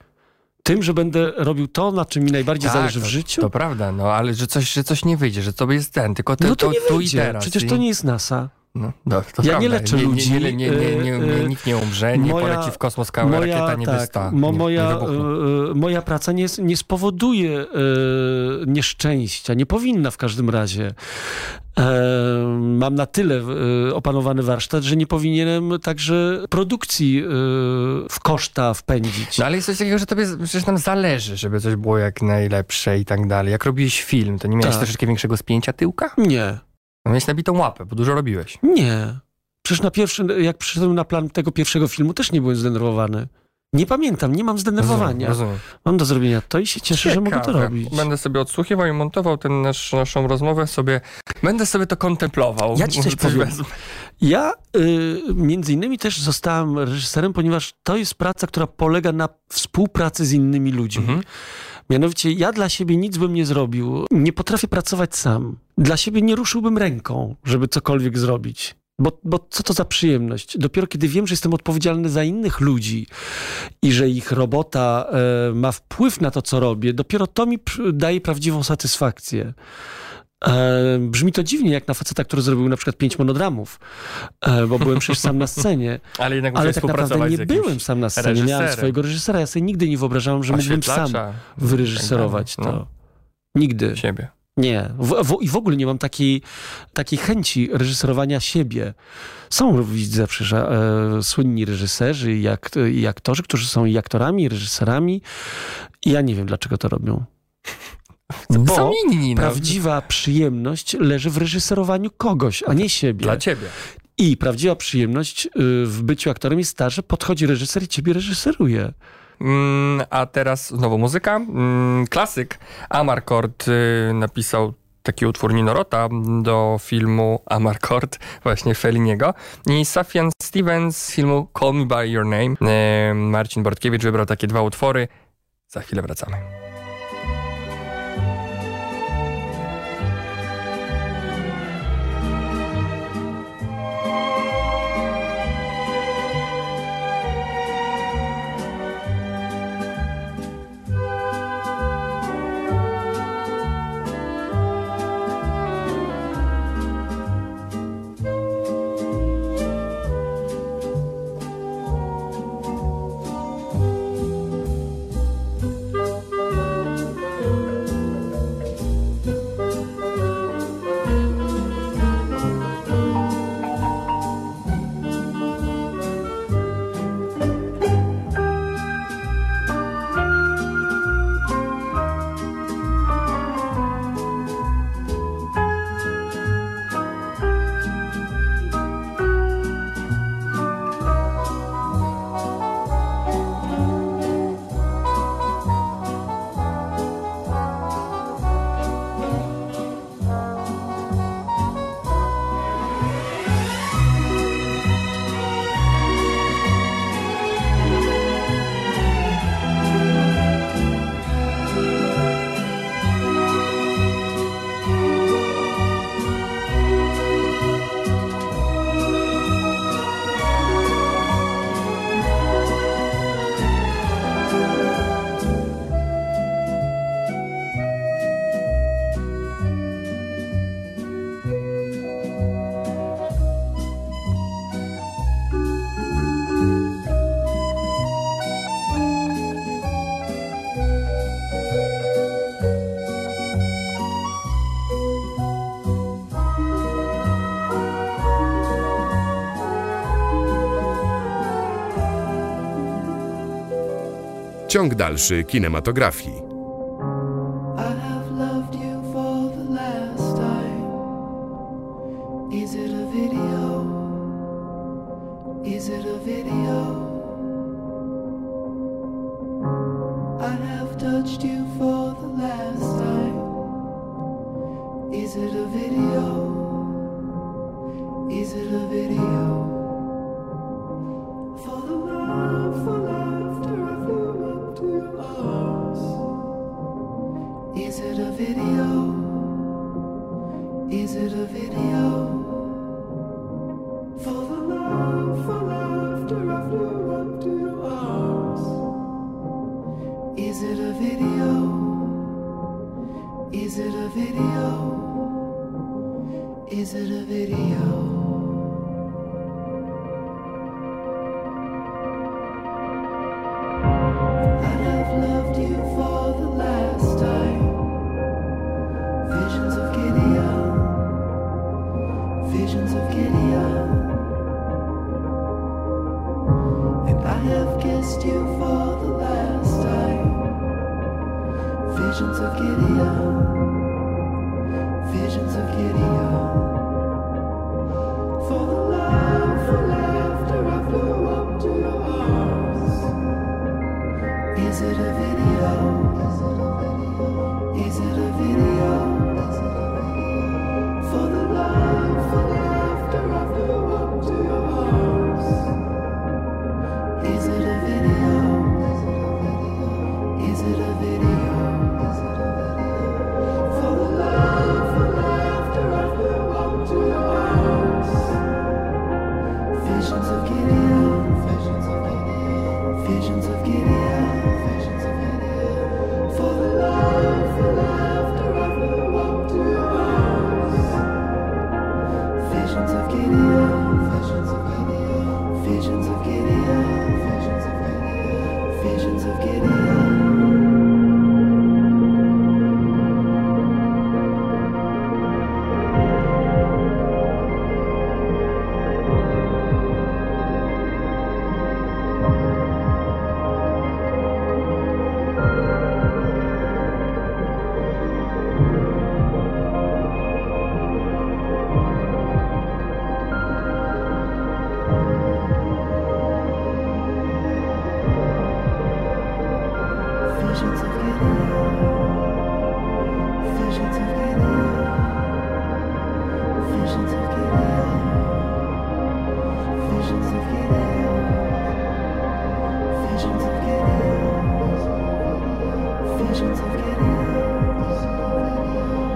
Tym, że będę robił to, na czym mi najbardziej zależy w to, życiu? To prawda, no ale że coś, że coś nie wyjdzie, że to jest ten, tylko te, no to, nie tu i teraz. Przecież to nie jest NASA. No, no, Ja prawda. nie leczę nie, ludzi, Nie, nie, e, nikt nie umrze, nie moja- poleci w kosmos kała, rakieta nie wysta. mo, moja, e, moja praca nie, nie spowoduje e, nieszczęścia, nie powinna w każdym razie. E, mam na tyle e, opanowany warsztat, że nie powinienem także produkcji w koszta wpędzić. No ale jest coś takiego, że tobie przecież nam zależy, żeby coś było jak najlepsze i tak dalej. Jak robiłeś film, to nie miałeś Tak. troszeczkę większego spięcia tyłka? Nie, miałeś nabitą łapę, bo dużo robiłeś. nie. Przecież na pierwszy, jak przyszedłem na plan tego pierwszego filmu, też nie byłem zdenerwowany. Nie pamiętam, nie mam zdenerwowania. Rozumiem. Mam do zrobienia to i się cieszę, że mogę to Ciekawe. robić. Będę sobie odsłuchiwał i montował ten nasz, naszą rozmowę sobie. Będę sobie to kontemplował. Ja ci coś powiem. Ja y, między innymi też zostałem reżyserem, ponieważ to jest praca, która polega na współpracy z innymi ludźmi. Mhm. Mianowicie ja dla siebie nic bym nie zrobił. Nie potrafię pracować sam. Dla siebie nie ruszyłbym ręką, żeby cokolwiek zrobić. Bo, bo co to za przyjemność? Dopiero kiedy wiem, że jestem odpowiedzialny za innych ludzi i że ich robota e, ma wpływ na to, co robię, dopiero to mi daje prawdziwą satysfakcję. E, brzmi to dziwnie, jak na faceta, który zrobił na przykład pięć monodramów, e, bo byłem przecież sam na scenie. Ale jednak Ale tak naprawdę nie byłem sam na scenie. Miałem reżyserem. swojego reżysera. Ja sobie nigdy nie wyobrażałem, że mógłbym sam wyreżyserować dalej. to. Nigdy. Siebie. Nie. W, w, I w ogóle nie mam takiej, takiej chęci reżyserowania siebie. Są, widzę przecież, e, słynni reżyserzy i, jak, i aktorzy, którzy są i aktorami, i reżyserami. I ja nie wiem, dlaczego to robią. Bo Są inni, no. prawdziwa przyjemność leży w reżyserowaniu kogoś, a nie siebie. Dla ciebie. I prawdziwa przyjemność y, w byciu aktorem jest ta, że podchodzi reżyser i ciebie reżyseruje. Mm, a teraz znowu muzyka. Mm, klasyk Amarcord y, napisał taki utwór Ninorota do filmu Amarcord, właśnie Feliniego. I Safian Stevens z filmu Call Me By Your Name. E, Marcin Bortkiewicz wybrał takie dwa utwory. Za chwilę wracamy. Ciąg dalszy kinematografii. Kissed you for the last time. Visions of Gideon, visions of Gideon. For the love, for laughter, I flew up to your arms. Is it a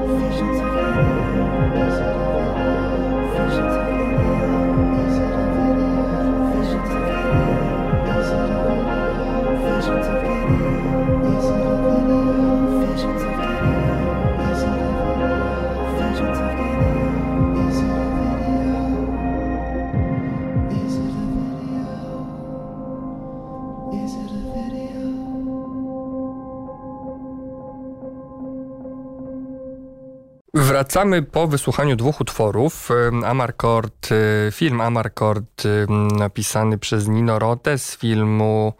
Visions of Gideon. Wracamy po wysłuchaniu dwóch utworów. Amarcord, y, film Amarcord napisany przez Nino Rotę z filmu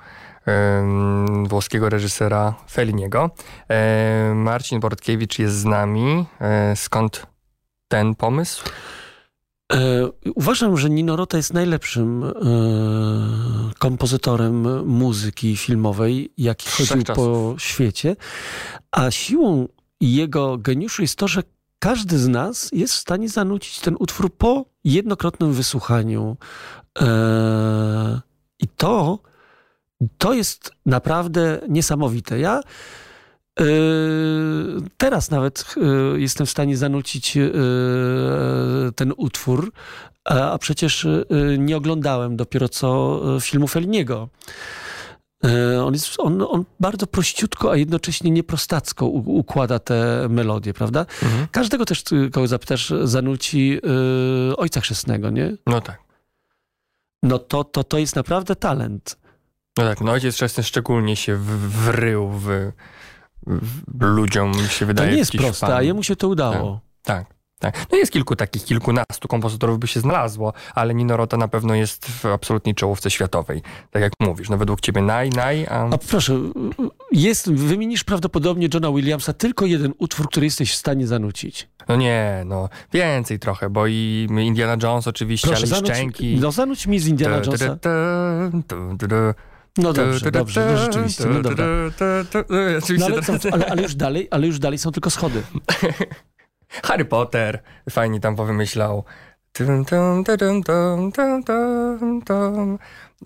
włoskiego reżysera Felliniego. E, Marcin Bortkiewicz jest z nami. E, Skąd ten pomysł? E, uważam, że Nino Rota jest najlepszym e, kompozytorem muzyki filmowej, jaki chodził po świecie. A siłą jego geniuszu jest to, że każdy z nas jest w stanie zanucić ten utwór po jednokrotnym wysłuchaniu. E, I to, to jest naprawdę niesamowite. Ja e, teraz nawet e, jestem w stanie zanucić ten utwór, a przecież nie oglądałem dopiero co filmu Felliniego. E, On, jest, on, on bardzo prościutko, a jednocześnie nieprostacko układa te melodie, prawda? Mhm. Każdego też, y, kogo zapytasz, zanuci y, Ojca Chrzestnego, nie? No tak. No to, to, to jest naprawdę talent. No tak, no ojciec chrzestny szczególnie się w- wrył w, w ludziom, mi się To wydaje. nie jest proste, fan. a jemu się to udało. Tak. Tak. No jest kilku takich, kilkunastu kompozytorów by się znalazło, ale Nino Rota na pewno jest w absolutnej czołówce światowej. Tak jak mówisz, no według ciebie naj, naj, a... A proszę, jest, wymienisz prawdopodobnie Johna Williamsa tylko jeden utwór, który jesteś w stanie zanucić. No nie, no więcej trochę, bo i Indiana Jones oczywiście, Proszę, ale i zanuć, Szczęki. no zanuć mi z Indiana Jonesa. No dobrze, dobrze, no rzeczywiście, no dobra. No ale, ale, ale, już dalej, ale już dalej są tylko schody. Harry Potter fajnie tam powymyślał.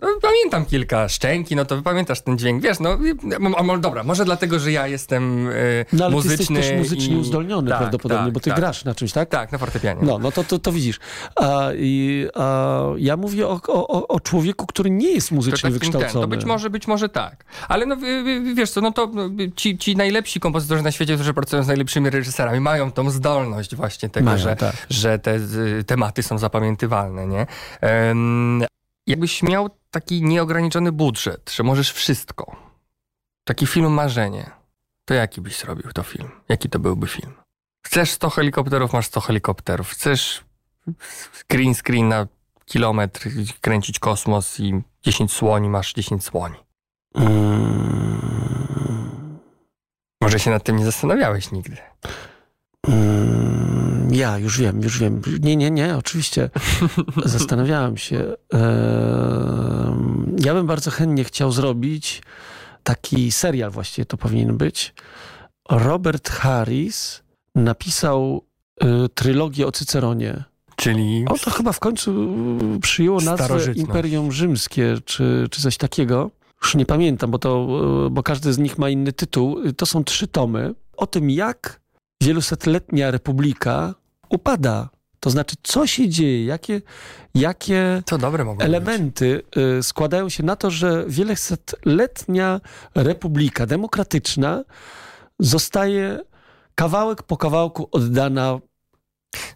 No, pamiętam kilka szczęki, no to pamiętasz ten dźwięk, wiesz, no, mo- dobra, może dlatego, że ja jestem e, No ale muzyczny ty jesteś też muzycznie i... uzdolniony Tak, prawdopodobnie, tak, bo ty tak. grasz na czymś, tak? Tak, na fortepianie. No, no to, to, to widzisz. A, i, a, ja mówię o, o, o człowieku, który nie jest To, muzycznie takim ten, wykształcony. to być może, być może tak. Ale no wiesz co, no to ci, ci najlepsi kompozytorzy na świecie, którzy pracują z najlepszymi reżyserami, mają tą zdolność właśnie tego, Mają, że, tak. że te tematy są zapamiętywalne, nie? Em, jakbyś miał taki nieograniczony budżet, że możesz wszystko, taki film marzenie, to jaki byś zrobił to film? Jaki to byłby film? Chcesz 100 helikopterów, masz 100 helikopterów. Chcesz green screen na kilometr, kręcić kosmos i 10 słoni, masz 10 słoni. Mm, Może się nad tym nie zastanawiałeś nigdy. mm, ja już wiem, już wiem. Nie, nie, nie, oczywiście. Zastanawiałem się. Ja bym bardzo chętnie chciał zrobić taki serial właściwie to powinien być. Robert Harris napisał y, trylogię o Cyceronie. Czyli O, to chyba w końcu przyjęło nazwę. Imperium Rzymskie, czy, czy coś takiego. Już nie pamiętam, bo, to, e, bo każdy z nich ma inny tytuł. To są trzy tomy o tym, jak wielusetletnia republika upada. To znaczy, co się dzieje, jakie, jakie elementy y, składają się na to, że wielosetletnia republika demokratyczna zostaje kawałek po kawałku oddana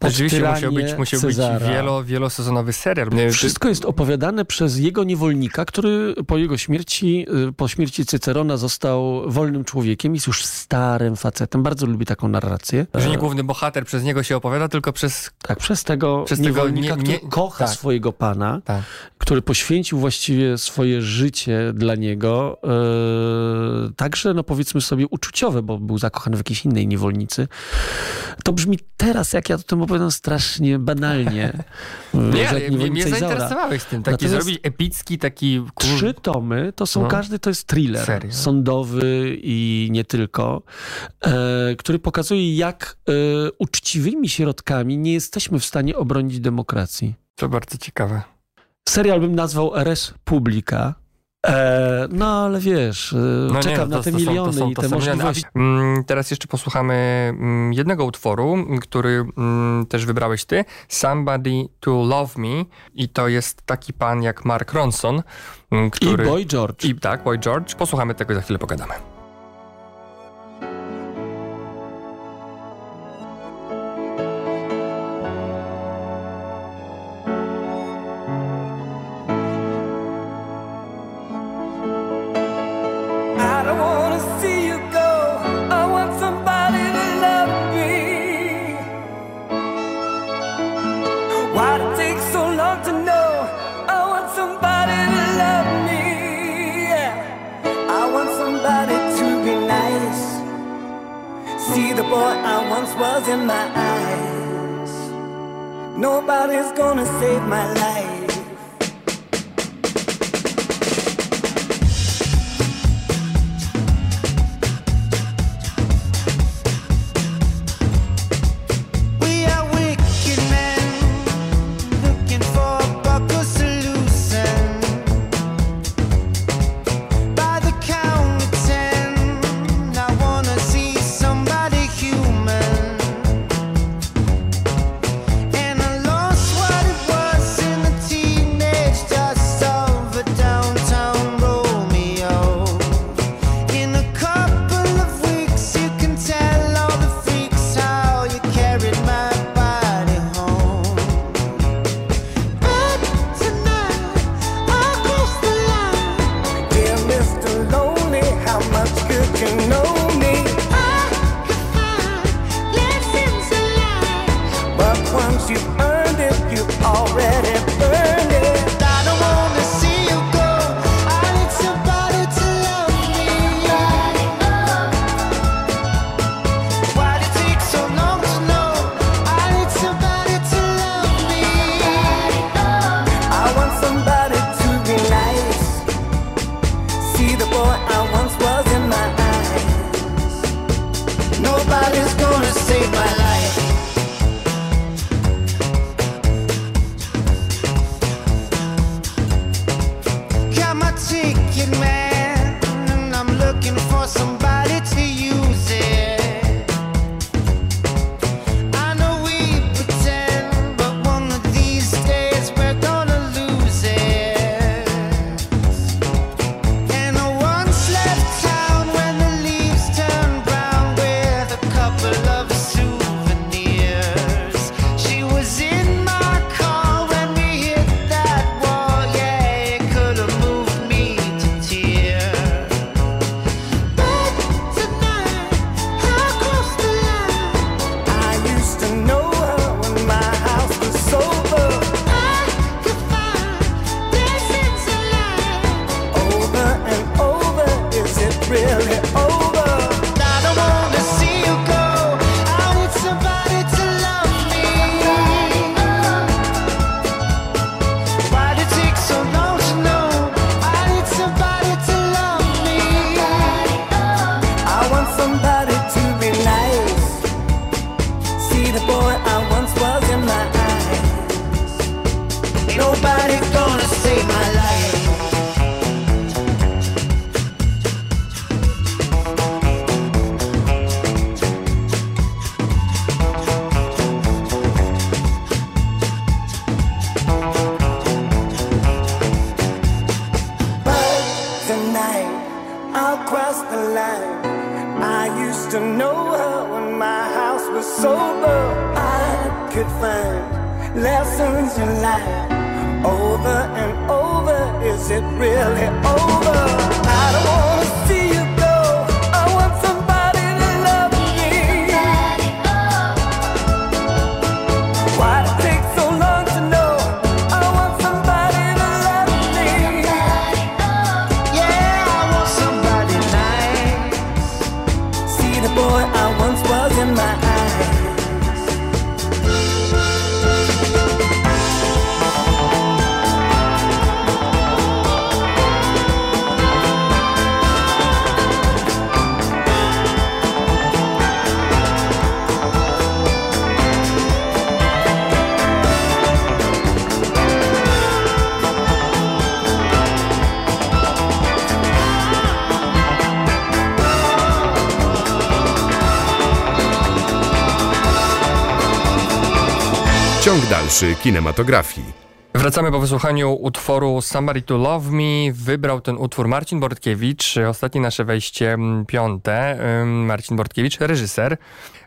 Rzeczywiście musiał być, musiał być wielo, wielosezonowy serial. Nie, Wszystko jest opowiadane przez jego niewolnika, który po jego śmierci, y, po śmierci Cycerona został wolnym człowiekiem, jest już starym facetem. Bardzo lubi taką narrację. Że nie główny bohater przez niego się opowiada, tylko przez... Tak, przez tego Przez tego niewolnika, nie- który nie- kocha tak. swojego pana, Tak. który poświęcił właściwie swoje życie dla niego, e, także, no powiedzmy sobie, uczuciowe, bo był zakochany w jakiejś innej niewolnicy. To brzmi teraz, jak ja tym opowiadam, strasznie banalnie. Nie, jak mnie, zainteresowałeś tym. Taki Natomiast- zrobić epicki, taki... kur- Trzy tomy to są, No. każdy to jest thriller Serio? sądowy i nie tylko, e, który pokazuje, jak e, uczciwymi środkami nie jesteśmy w stanie obronić demokracji. To bardzo ciekawe. Serial bym nazwał Res Publica. E, no ale wiesz, e, No czekam nie, na te to, to miliony są, i te miliony. Możliwości. mm, Teraz jeszcze posłuchamy mm, jednego utworu, który mm, też wybrałeś ty. Somebody to Love Me. I to jest taki pan jak Mark Ronson, m, I który... Boy George. I tak, Boy George. Posłuchamy tego, za chwilę pogadamy. Somebody to be nice. See the boy I once was in my eyes. Nobody's gonna save my life. Ciąg dalszy kinematografii. Wracamy po wysłuchaniu utworu Somebody to Love Me. Wybrał ten utwór Marcin Bortkiewicz. Ostatnie nasze wejście mm, piąte. Marcin Bortkiewicz, reżyser.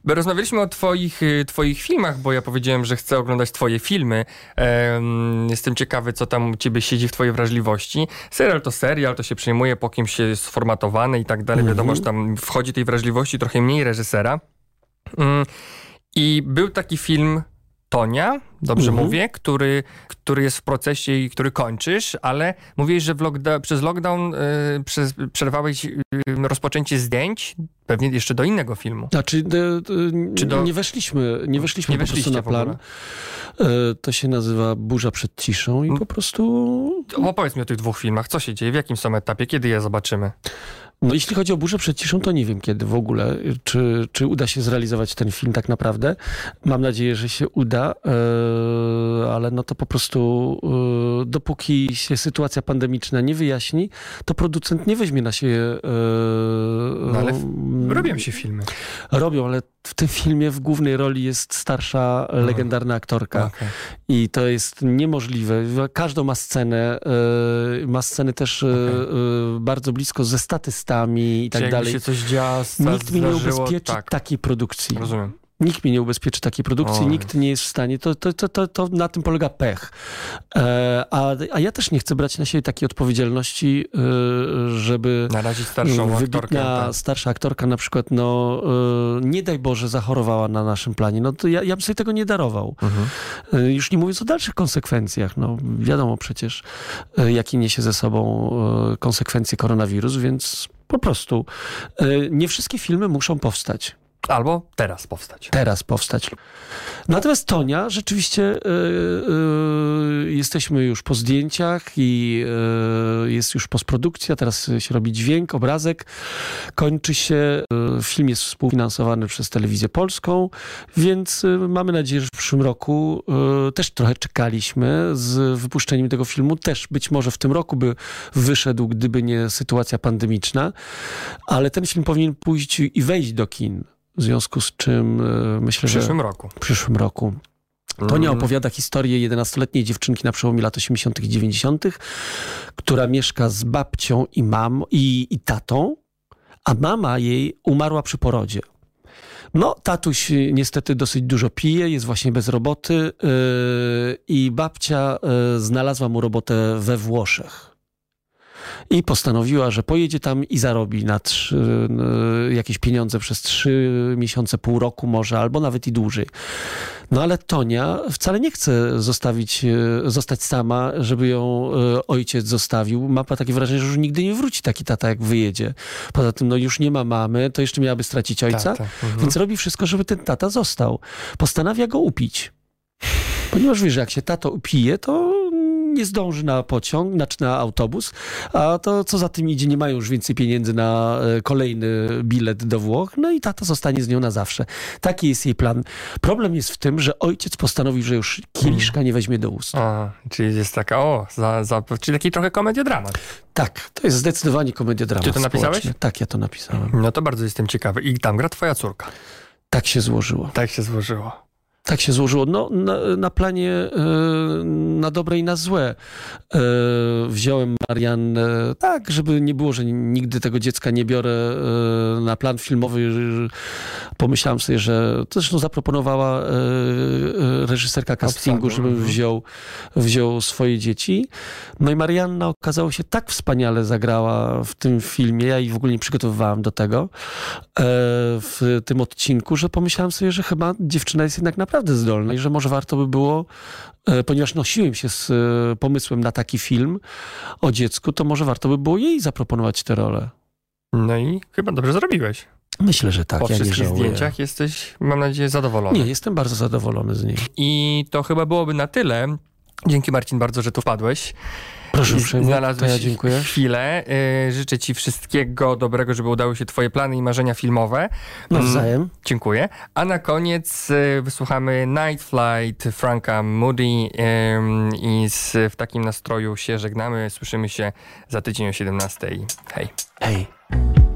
Rozmawialiśmy o twoich, y, twoich filmach, bo ja powiedziałem, że chcę oglądać twoje filmy. Em, Jestem ciekawy, co tam u ciebie siedzi w twojej wrażliwości. Serial to serial, to się przyjmuje, po kimś jest sformatowany i tak dalej. Wiadomo, że tam wchodzi tej wrażliwości trochę mniej reżysera. Mm, I był taki film Tonia, dobrze Mhm. mówię, który, który jest w procesie i który kończysz, ale mówiłeś, że przez lockdown y, przez, przerwałeś y, rozpoczęcie zdjęć, pewnie jeszcze do innego filmu. Znaczy, d- Czy do- nie weszliśmy, nie weszliśmy Nie po prostu na plan. E, To się nazywa Burza przed ciszą i Mm. po prostu... Opowiedz mi o tych dwóch filmach, co się dzieje, w jakim są etapie, kiedy je zobaczymy? No jeśli chodzi o Burzę przed ciszą, to nie wiem kiedy w ogóle, czy, czy uda się zrealizować ten film tak naprawdę. Mam nadzieję, że się uda, e, ale no to po prostu e, dopóki się sytuacja pandemiczna nie wyjaśni, to producent nie weźmie na siebie... e, No ale Robią się filmy. Robią, ale w tym filmie w głównej roli jest starsza, legendarna aktorka. Okej. I to jest niemożliwe. Każdą ma scenę, e, ma sceny też e, e, bardzo blisko ze statystami i tak jakby dalej. się coś Nikt mi nie ubezpieczy tak, takiej produkcji. rozumiem. Nikt mi nie ubezpieczy takiej produkcji, Oj. nikt nie jest w stanie. To, to, to, to, to na tym polega pech. E, a, a ja też nie chcę brać na siebie takiej odpowiedzialności, e, żeby Narazić starszą aktorkę. wybitna tak. starsza aktorka na przykład, no e, nie daj Boże, zachorowała na naszym planie. No to ja, ja bym sobie tego nie darował. Mhm. E, Już nie mówiąc o dalszych konsekwencjach. No, wiadomo przecież, e, jakie niesie ze sobą e, konsekwencje koronawirus, więc po prostu nie wszystkie filmy muszą powstać. Albo teraz powstać. teraz powstać. Natomiast Tonia, rzeczywiście y, y, jesteśmy już po zdjęciach i y, jest już postprodukcja, teraz się robi dźwięk, obrazek, kończy się. Film jest współfinansowany przez Telewizję Polską, więc mamy nadzieję, że w przyszłym roku też trochę czekaliśmy z wypuszczeniem tego filmu. Też być może w tym roku by wyszedł, gdyby nie sytuacja pandemiczna, ale ten film powinien pójść i wejść do kin. W związku z czym W myślę, że przyszłym roku. w przyszłym roku. Tonia Mm. opowiada historię 11-letniej dziewczynki na przełomie lat 80. i 90., która mieszka z babcią i mam i, i tatą, a mama jej umarła przy porodzie. No, tatuś y, niestety dosyć dużo pije, jest właśnie bez roboty yy, i babcia yy, znalazła mu robotę we Włoszech. I postanowiła, że pojedzie tam i zarobi na trzy, yy, jakieś pieniądze przez trzy miesiące, pół roku może, albo nawet i dłużej. No ale Tonia wcale nie chce zostawić, e, zostać sama, żeby ją e, ojciec zostawił. Ma takie wrażenie, że już nigdy nie wróci taki tata, jak wyjedzie. Poza tym, no już nie ma mamy, to jeszcze miałaby stracić ojca, Tak, tak. Mhm. więc robi wszystko, żeby ten tata został. Postanawia go upić. Ponieważ wie, że jak się tato upije, to nie zdąży na pociąg, znaczy na autobus, a to co za tym idzie, nie mają już więcej pieniędzy na e, kolejny bilet do Włoch, no i tata zostanie z nią na zawsze. Taki jest jej plan. Problem jest w tym, że ojciec postanowił, że już kieliszka nie weźmie do ust. A, czyli jest taka, o, za, za, czyli taki trochę komediodramat. Tak, to jest zdecydowanie komedia dramat Ty to napisałeś? społeczny. Tak, ja to napisałem. No to bardzo jestem ciekawy. I tam gra twoja córka. Tak się złożyło. Tak się złożyło. Tak się złożyło. No, na, na planie e, na dobre i na złe. E, wziąłem Mariannę tak, żeby nie było, że nigdy tego dziecka nie biorę e, na plan filmowy. Pomyślałem sobie, że to zresztą zaproponowała reżyserka castingu, Obsada, żebym mhm. wziął, wziął swoje dzieci. No i Marianna okazało się tak wspaniale zagrała w tym filmie. Ja jej w ogóle nie przygotowywałem do tego w tym odcinku, że pomyślałem sobie, że chyba dziewczyna jest jednak naprawdę zdolna i że może warto by było, e, ponieważ nosiłem się z e, pomysłem na taki film o dziecku, to może warto by było jej zaproponować tę rolę. No i chyba dobrze zrobiłeś. Myślę, że tak. po ja wszystkich zdjęciach jesteś, mam nadzieję, zadowolony. Nie, jestem bardzo zadowolony z niej. I to chyba byłoby na tyle. Dzięki Marcin bardzo, że tu wpadłeś. Proszę uprzejmie. Znalazłeś ja dziękuję. chwilę. Y, Życzę ci wszystkiego dobrego, żeby udały się twoje plany i marzenia filmowe. Nawzajem. Mm, Dziękuję. A na koniec y, wysłuchamy Night Flight Franka Moody i z, w takim nastroju się żegnamy. Słyszymy się za tydzień o 17. Hej. Hej.